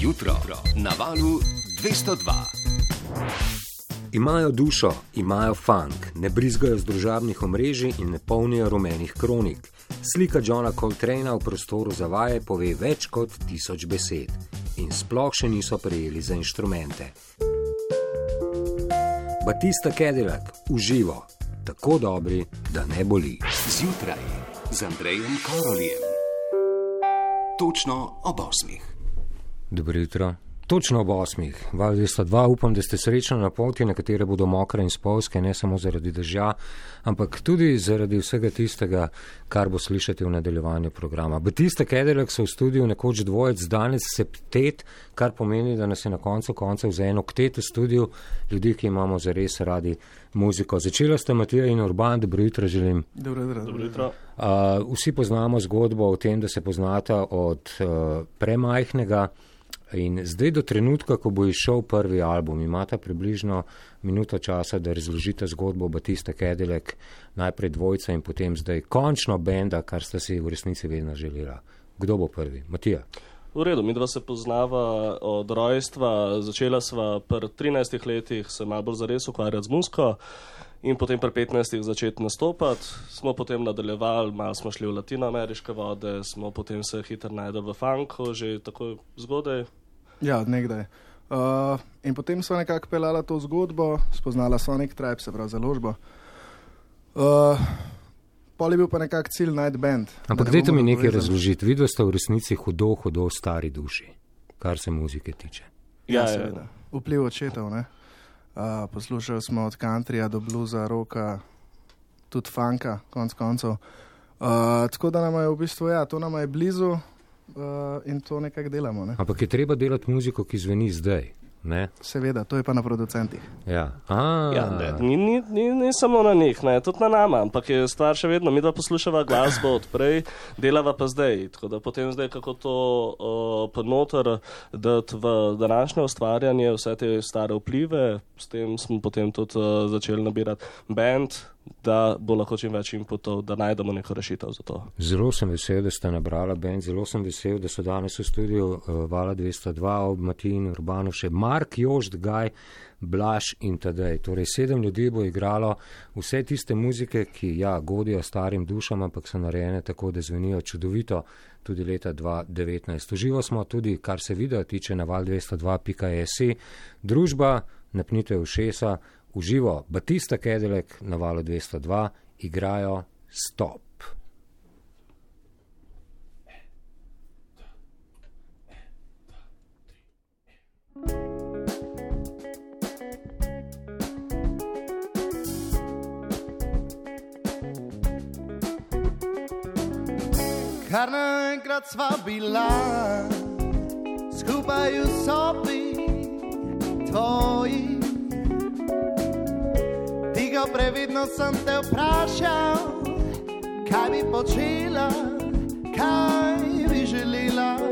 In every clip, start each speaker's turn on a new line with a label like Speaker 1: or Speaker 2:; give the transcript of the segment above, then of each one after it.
Speaker 1: Jutro na valu 202.
Speaker 2: Imajo dušo, imajo funk, ne brizgajo z družabnih omrežij in ne polnijo rumenih kronik. Slika Johna Coltrane'a v prostoru za vaje pove več kot tisoč besed in sploh še niso prejeli za inštrumente. Batista Cadillac, uživo, tako dobri, da ne boli.
Speaker 1: Zjutraj z Andrejem Karoljem. Točno ob osmih.
Speaker 2: Dobro jutro. Točno ob osmih, val 202, upam, da ste srečno na poti, na katere bodo mokre in spolske, ne samo zaradi dežja, ampak tudi zaradi vsega tistega, kar bo slišati v nadaljevanju programa. Batista Cadillac so v studiu nekoč dvojec, danes septet, kar pomeni, da nas je na koncu koncev za eno ktet v studiu ljudi, ki imamo zares radi muziko. Začela sta Matija in Urban, dobro jutro želim.
Speaker 3: Dobro jutro.
Speaker 4: Dobro jutro.
Speaker 2: Uh, vsi poznamo zgodbo o tem, da se poznata od uh, premajhnega. In zdaj do trenutka, ko bo izšel prvi album, imata približno minuto časa, da razložite zgodbo Batista Cadillac, najprej dvojca in potem zdaj končno benda, kar sta si v resnici vedno želela. Kdo bo prvi? Matija.
Speaker 4: V redu, mi dva se poznava od rojstva, začela sva pri 13 letih se malo bolj zares ukvarjati z muziko in potem pri 15 začeti nastopati. Smo potem nadaljevali, malo smo šli v latinoameriške vode, smo potem se hitro najdel v funku, že tako zgodaj.
Speaker 3: Ja, odnegdaj. Uh, in potem smo nekako pelala to zgodbo, spoznala Sonic Tribe, se pravi založbo. Uh, pol je bil pa nekako cilj najti bend.
Speaker 2: Ampak dajte mi nekaj razložiti. Vidva sta v resnici hudo, hudo stari duši, kar se muzike tiče.
Speaker 3: Ja,
Speaker 4: Ja, ja.
Speaker 3: seveda. Vpliv očetov. ne. Uh, poslušali smo od countryja do bluza, roka, tudi funka, konc koncev. Uh, tako da nam je v bistvu, ja, to nam je blizu uh, in to nekako delamo. Ne?
Speaker 2: Ampak je treba delati muziko, ki zveni zdaj. Ne?
Speaker 3: Seveda, to je pa na producentih.
Speaker 2: Ja. A,
Speaker 4: Ja, ne, ni, ni, ni, ni samo na njih, ne, tudi na nama, ampak je stvar še vedno. Mi dva poslušava glasbo od prej, delava pa zdaj. Tako da potem zdaj, kako to uh, podnoter dati v današnje ustvarjanje, vse te stare vplive, s tem smo potem tudi uh, začeli nabirati band, da bo lahko čim več inputov, da najdemo neko rešitev za to.
Speaker 2: Zelo sem vesel, da ste nabrala bend, zelo sem vesel, da so danes v studiu uh, Vala 202 ob Matiji in Urbanu še Mark Jošt, Gaj, Blaž in tadej. Torej sedem ljudi bo igralo vse tiste muzike, ki ja, godijo starim dušam, ampak so narejene tako, da zvenijo čudovito tudi leta 2019. Uživo smo tudi, kar se video tiče na val202.js. Družba, napnite ušesa, uživo Batista Cadillac na valu 202 igrajo Stop.
Speaker 3: Kar naenkrat sva bila, skupaj v sobi tvoji. Tiho previdno sem te vprašal, kaj bi počela, kaj bi želela.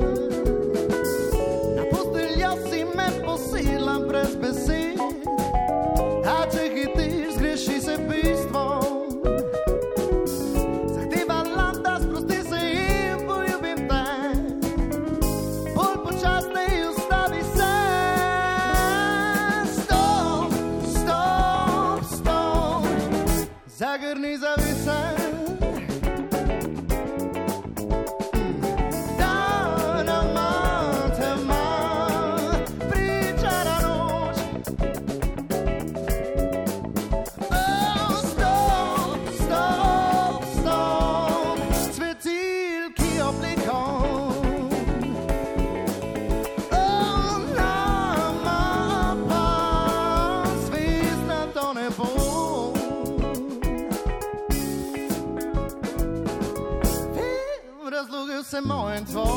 Speaker 3: Vse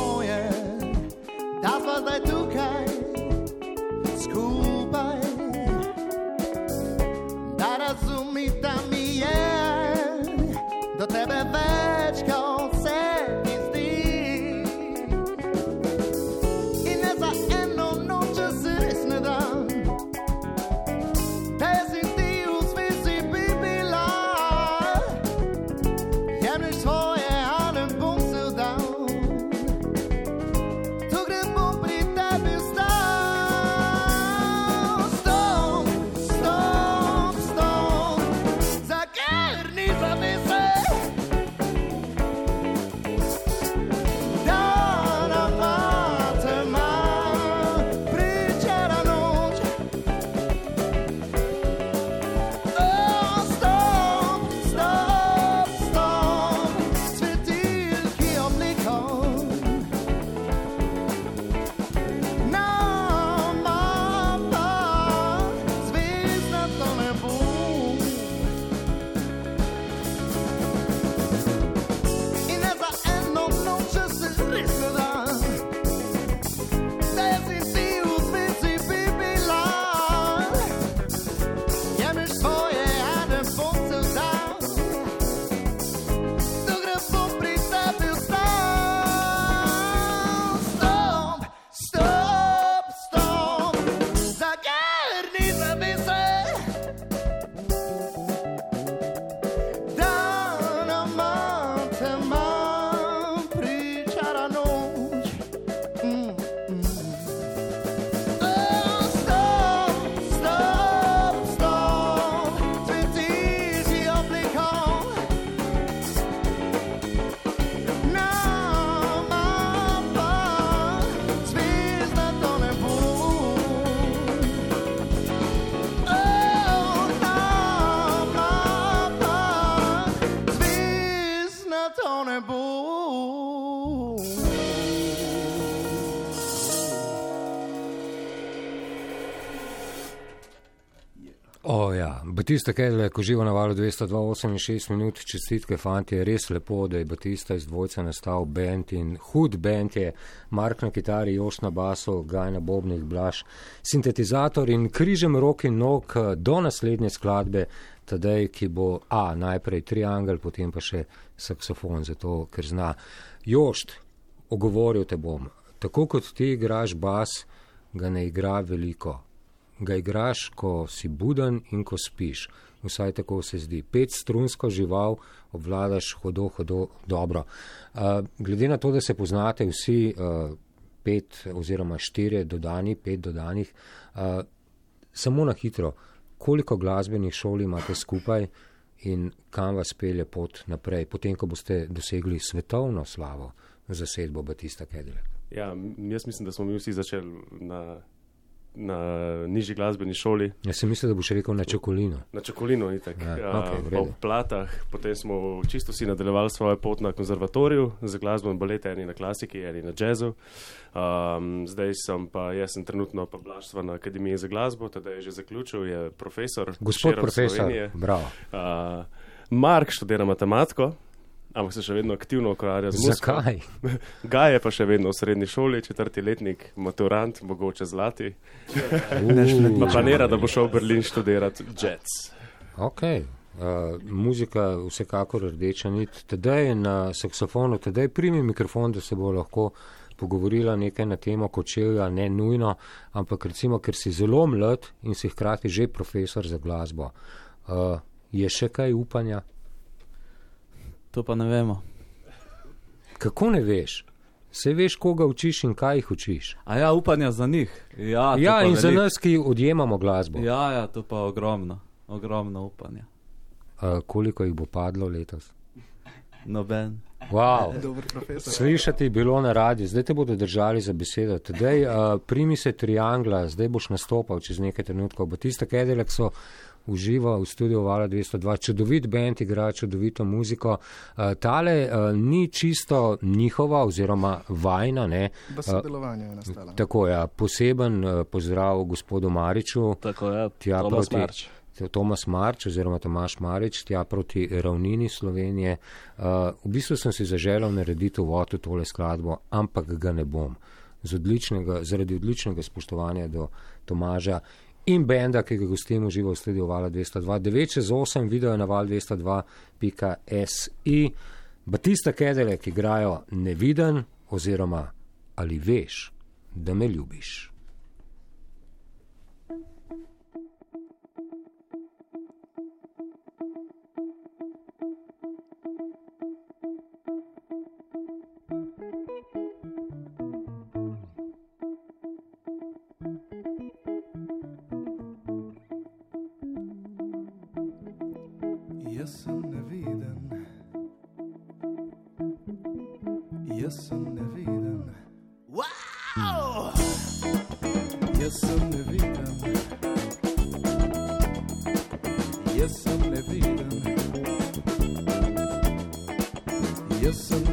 Speaker 2: Batista Kedle, ko živo na valu 228 minut, čestitke fanti, je res lepo, da je Batista iz dvojca nastal band in hud band je Mark na kitari, Još na basu, Gaj na bobnih, Blaž, sintetizator in križem rok in nog eh, do naslednje skladbe, tadej, ki bo A, najprej triangel, potem pa še saksofon, zato ker zna. Jošt, ogovoril te bom, tako kot ti igraš bas, ga ne igra veliko ga igraš, ko si buden in ko spiš. Vsaj tako se zdi. Pet strunsko žival obvladaš hodo, hodo dobro. Uh, glede na to, da se poznate vsi uh, pet oziroma štiri dodani, pet dodanih, uh, samo na hitro, koliko glasbenih šol imate skupaj in kam vas pelje pot naprej, potem, ko boste dosegli svetovno slavo za sedbo Batista Kedele.
Speaker 5: Ja, jaz mislim, da smo mi vsi začeli na na nižji glasbeni šoli.
Speaker 2: Jaz sem mislil, da boš rekel na čokolino.
Speaker 5: Na čokolino, in tako.
Speaker 2: Ja, okay,
Speaker 5: v platah, potem smo čisto si nadaljevali svojo pot na konzervatoriju za glasbo in balet, eni na klasiki, eni na jazzu. Um, zdaj sem pa, jaz sem trenutno pa blaštva na Akademiji za glasbo, teda je že zaključil, je profesor.
Speaker 2: Gospod profesor, bravo.
Speaker 5: Uh, Mark študira matematiko ampak se še vedno aktivno ukvarja z muziko.
Speaker 2: Zakaj?
Speaker 5: Gaj je pa še vedno v srednji šoli, četrti letnik, maturant, mogoče zlati. Ma planira, da bo šel v Berlin študirati jazz.
Speaker 2: Ok. Uh, muzika vsekakor rdeča nit. Tedaj je na saksofonu, tedaj primi mikrofon, da se bo lahko pogovorila nekaj na temo kočevja, ne nujno, ampak recimo, ker si zelo mlad in si hkrati že profesor za glasbo. Uh, je še kaj upanja?
Speaker 6: To pa ne vemo.
Speaker 2: Kako ne veš? Vse veš, koga učiš in kaj jih učiš.
Speaker 6: A ja, upanja za njih. Ja,
Speaker 2: ja in velik. za nas, ki odjemamo glasbo.
Speaker 6: Ja, ja, to pa ogromno, ogromno upanja.
Speaker 2: Uh, koliko jih bo padlo letos?
Speaker 6: Noben.
Speaker 2: Wow. Slišati je bilo na radiju, zdaj te bodo držali za besedo. Tedej, uh, primi se triangla, zdaj boš nastopal čez nekaj trenutkov. Batista Kedelek so uživa v studiu Vala 202, čudovit bend, igra čudovito muziko. Uh, tale uh, ni čisto njihova oziroma vajna. Ne,
Speaker 7: uh, sodelovanje je nastalo.
Speaker 2: Tako je, ja, poseben uh, pozdrav gospodu Mariču.
Speaker 4: Tako je, ja, Tomas proti, Marč.
Speaker 2: Tomas Marč oziroma Tomaš Marič, tja proti ravnini Slovenije. Uh, v bistvu sem si zaželel narediti v otu tole skladbo, ampak ga ne bom. Odličnega, zaradi odličnega spoštovanja do Tomaža in benda, ki ga gostimo živo v studiu Vala 202. 9 čez 8 video na val 202.si. Batista Kedele, ki igrajo neviden oziroma ali veš, da me ljubiš.
Speaker 3: Jaz sem neviden, jaz sem neviden. Wow! Jaz sem neviden, jaz sem neviden, jaz
Speaker 2: sem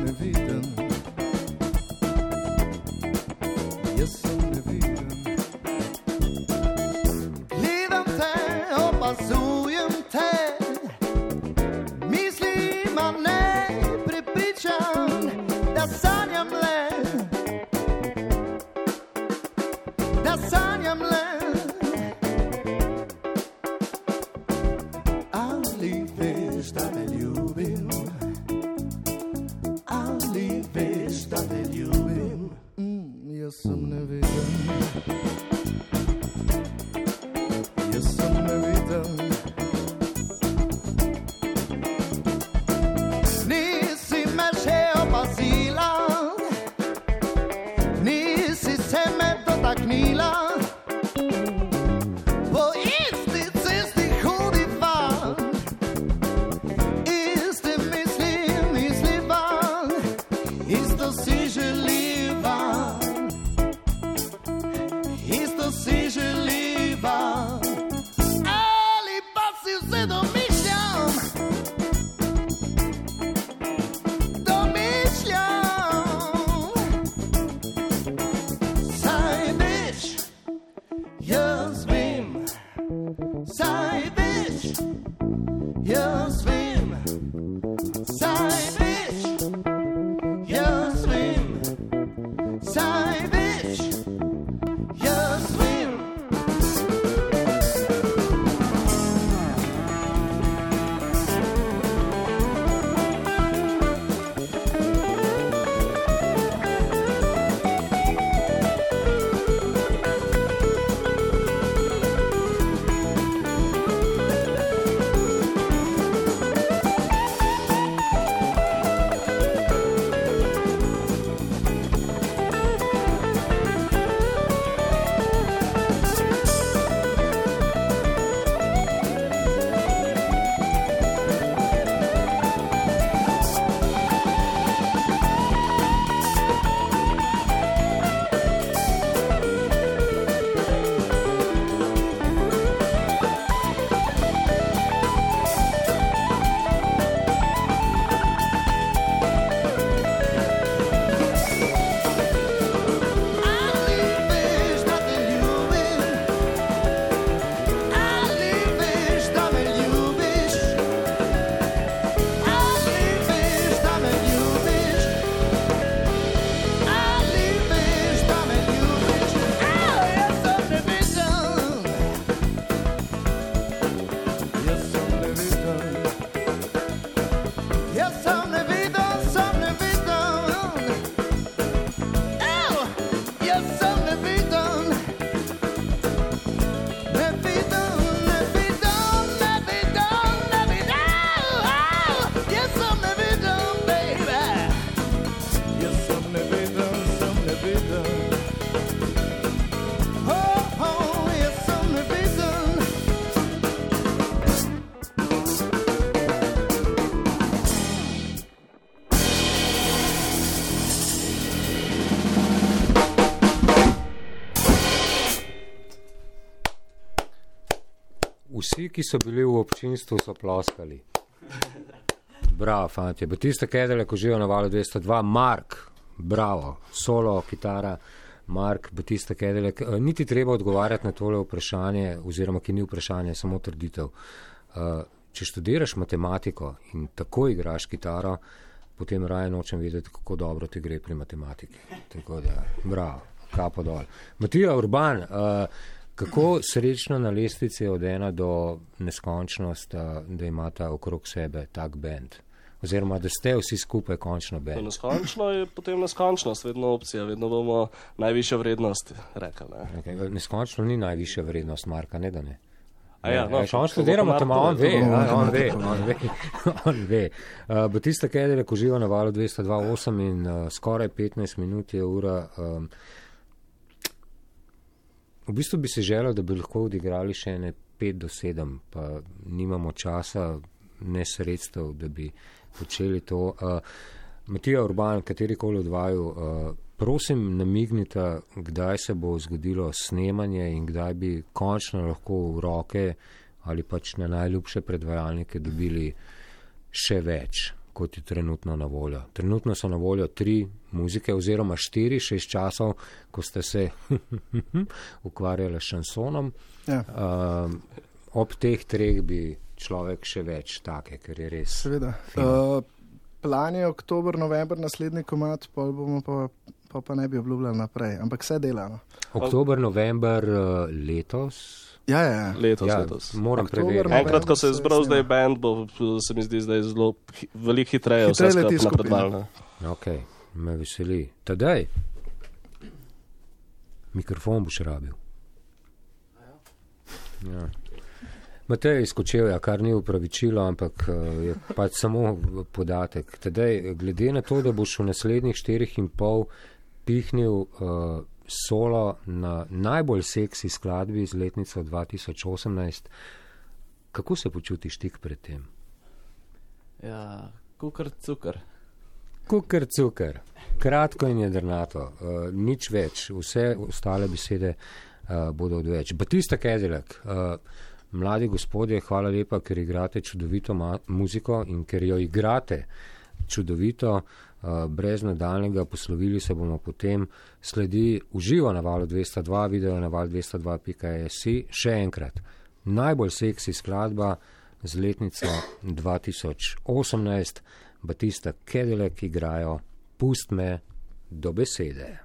Speaker 2: ki so bili v občinstvu, so ploskali. Bravo, fanti. Batista Kedele, ko živijo na valu 202, Mark, bravo, solo, kitara, Mark, Batista Kedele. Niti treba odgovarjati na tole vprašanje, oziroma ki ni vprašanje, samo trditev. Uh, če študiraš matematiko in tako igraš kitaro, potem raje nočem vedeti, kako dobro ti gre pri matematiki. Tako da, bravo, kapo dol. Matija Urban, uh, kako srečno na lestvici od ena do neskončnost, uh, da imata okrog sebe tak bend? Oziroma, da ste vsi skupaj končno bend.
Speaker 4: Neskončno je potem neskončnost, vedno opcija, vedno bomo najvišjo vrednost rekli. Ne?
Speaker 2: Okay. Neskončno ni najvišja vrednost Marka, ne da ne.
Speaker 4: A ja, no,
Speaker 2: on študira matematiko, on ve, on ve, on ve, on ve. Uh, Batista Kedele, ko živa na valu 228 in uh, skoraj 15 minut je ura. Um, v bistvu bi si želel, da bi lahko odigrali še ene 5 do 7, pa nimamo časa, ne sredstev, da bi počeli to. Uh, Matija Urban, katerikoli od vaju, uh, prosim, namignite, kdaj se bo zgodilo snemanje in kdaj bi končno lahko v roke ali pač na najljubše predvajalnike dobili še več, kot je trenutno na voljo. Trenutno so na voljo tri muzike oziroma štiri, šest časov, ko ste se ukvarjali s šansonom.
Speaker 7: Ja.
Speaker 2: Um, ob teh treh bi človek še več take, ker je res.
Speaker 7: Seveda.
Speaker 2: Fino.
Speaker 7: Uh, plan je oktober, november, naslednji komat, pol bomo pa, pa, pa ne bi obljubljali naprej, ampak vse delamo.
Speaker 2: Oktober, november uh, letos.
Speaker 7: Ja, ja, ja.
Speaker 4: Letos,
Speaker 2: ja,
Speaker 4: letos.
Speaker 2: moram preveriti.
Speaker 7: november.
Speaker 4: Enkrat, ko se je zbral zdaj band, bo se mi zdi zdaj zelo veliko hitreje vse
Speaker 7: Hitreje leti
Speaker 4: skupaj napredovalo.
Speaker 2: Ok, me veseli. Tadej, mikrofon boš rabil. Ja. Matej izkočil, ja, kar ni upravičilo, ampak eh, je pač samo podatek. Tadej, glede na to, da boš v naslednjih štirih in pol pihnil uh, solo na najbolj seksi skladbi iz letnice 2018, kako se počutiš tik pred tem?
Speaker 6: Ja, kukar cukar.
Speaker 2: Kukar cukar, kratko in jedrnato, uh, nič več, vse ostale besede uh, bodo odveč. Batista Kedelek, uh, mladi gospodje, hvala lepa, ker igrate čudovito muziko in ker jo igrate čudovito, uh, brez nadaljnega poslovili se bomo potem, sledi uživo na valu 202, video na val 202.js, še enkrat, najbolj seksi skladba z letnico 2018. Batista Kedelek igrajo Pust me do besede.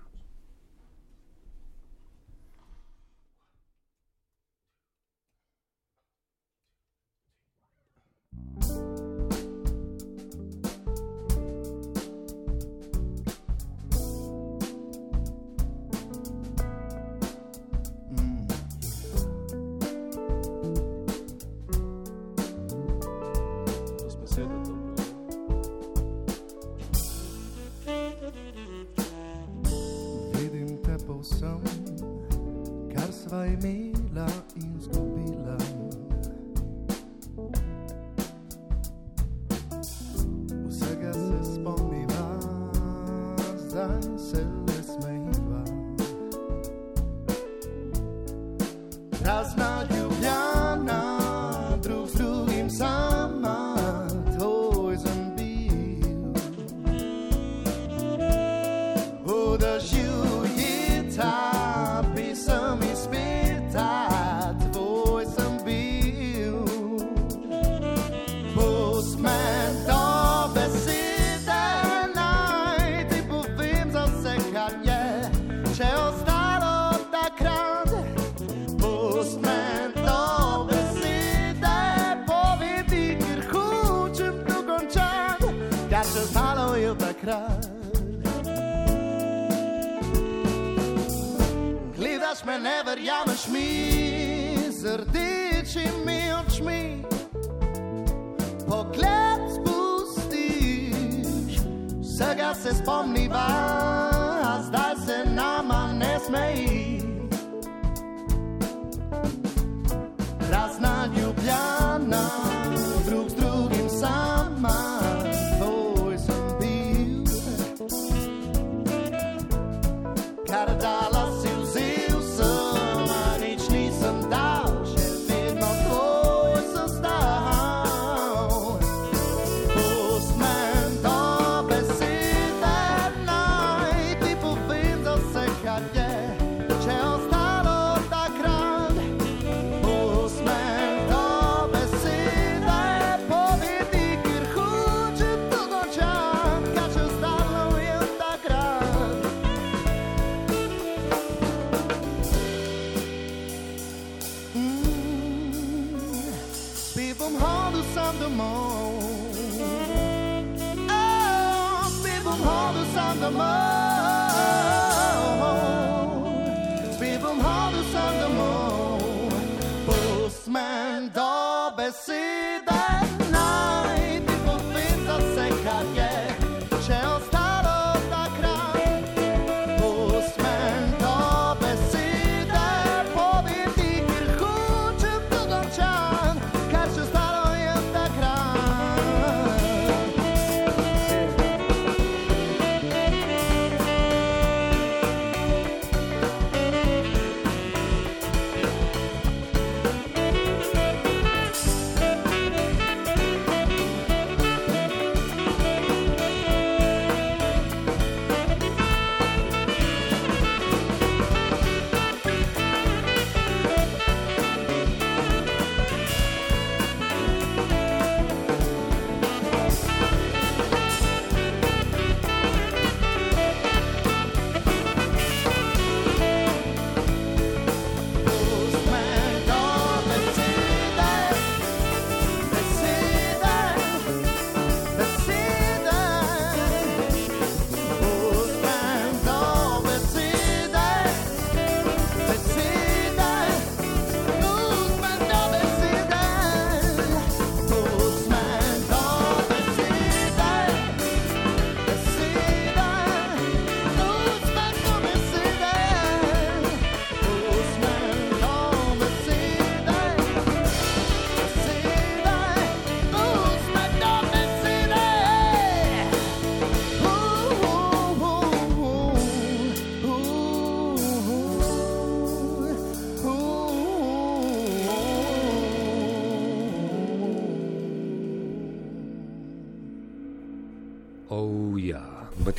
Speaker 3: Kar verjameš mi, z rdečimi očmi. Pogled spustiš, vsega se spomniva, a zdaj se nama ne smeji. Prazna ljubljena, drug z drugim sama,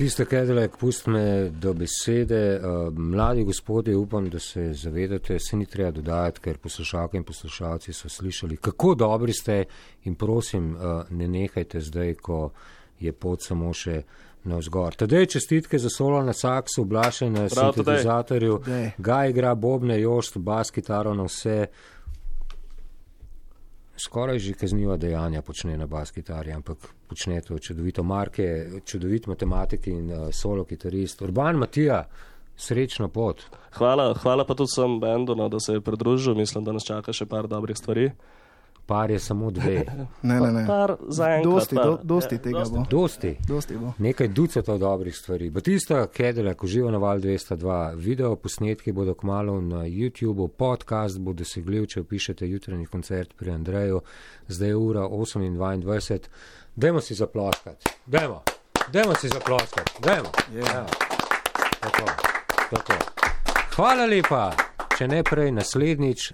Speaker 2: ja. Batista Kedelek, pust me do besede. Uh, mladi gospodje, upam, da se zavedate, se ni treba dodajati, ker poslušalke in poslušalci so slišali, kako dobri ste in prosim, uh, ne nehajte zdaj, ko je pot samo še navzgor. Tadej čestitke za solo na saksu, blaše na sintetizatorju, ga igra bobne, jošt, bas, kitaro na vse. Skoraj že kazniva dejanja počne na bas kitari, ampak počne to čudovito. Mark je čudovit matematik in uh, solo kitarist. Urban Matija, srečno pot.
Speaker 4: Hvala, hvala pa tudi vsem bendu, no, da se je pridružil. Mislim, da nas čaka še par dobrih stvari.
Speaker 2: Par je samo dve.
Speaker 7: Ne, ne, ne.
Speaker 4: Par zaenkrat.
Speaker 7: Dosti,
Speaker 4: par.
Speaker 7: do, dosti
Speaker 4: Ja,
Speaker 7: tega
Speaker 4: dosti.
Speaker 7: bo.
Speaker 2: Dosti.
Speaker 7: Dosti bo.
Speaker 2: Nekaj ducatov dobrih stvari. Batista Kedelek uživa na val 202. Video posnetki bodo kmalo na YouTubu, podcast bo dosegljiv, če pišete jutranji koncert pri Andreju. Zdaj je ura 8.22. Dajmo si zaploskati. Dajmo. Dajmo si zaploskati. Dajmo.
Speaker 7: Ja.
Speaker 2: Tako. Tako. Hvala lepa. Če ne prej naslednjič,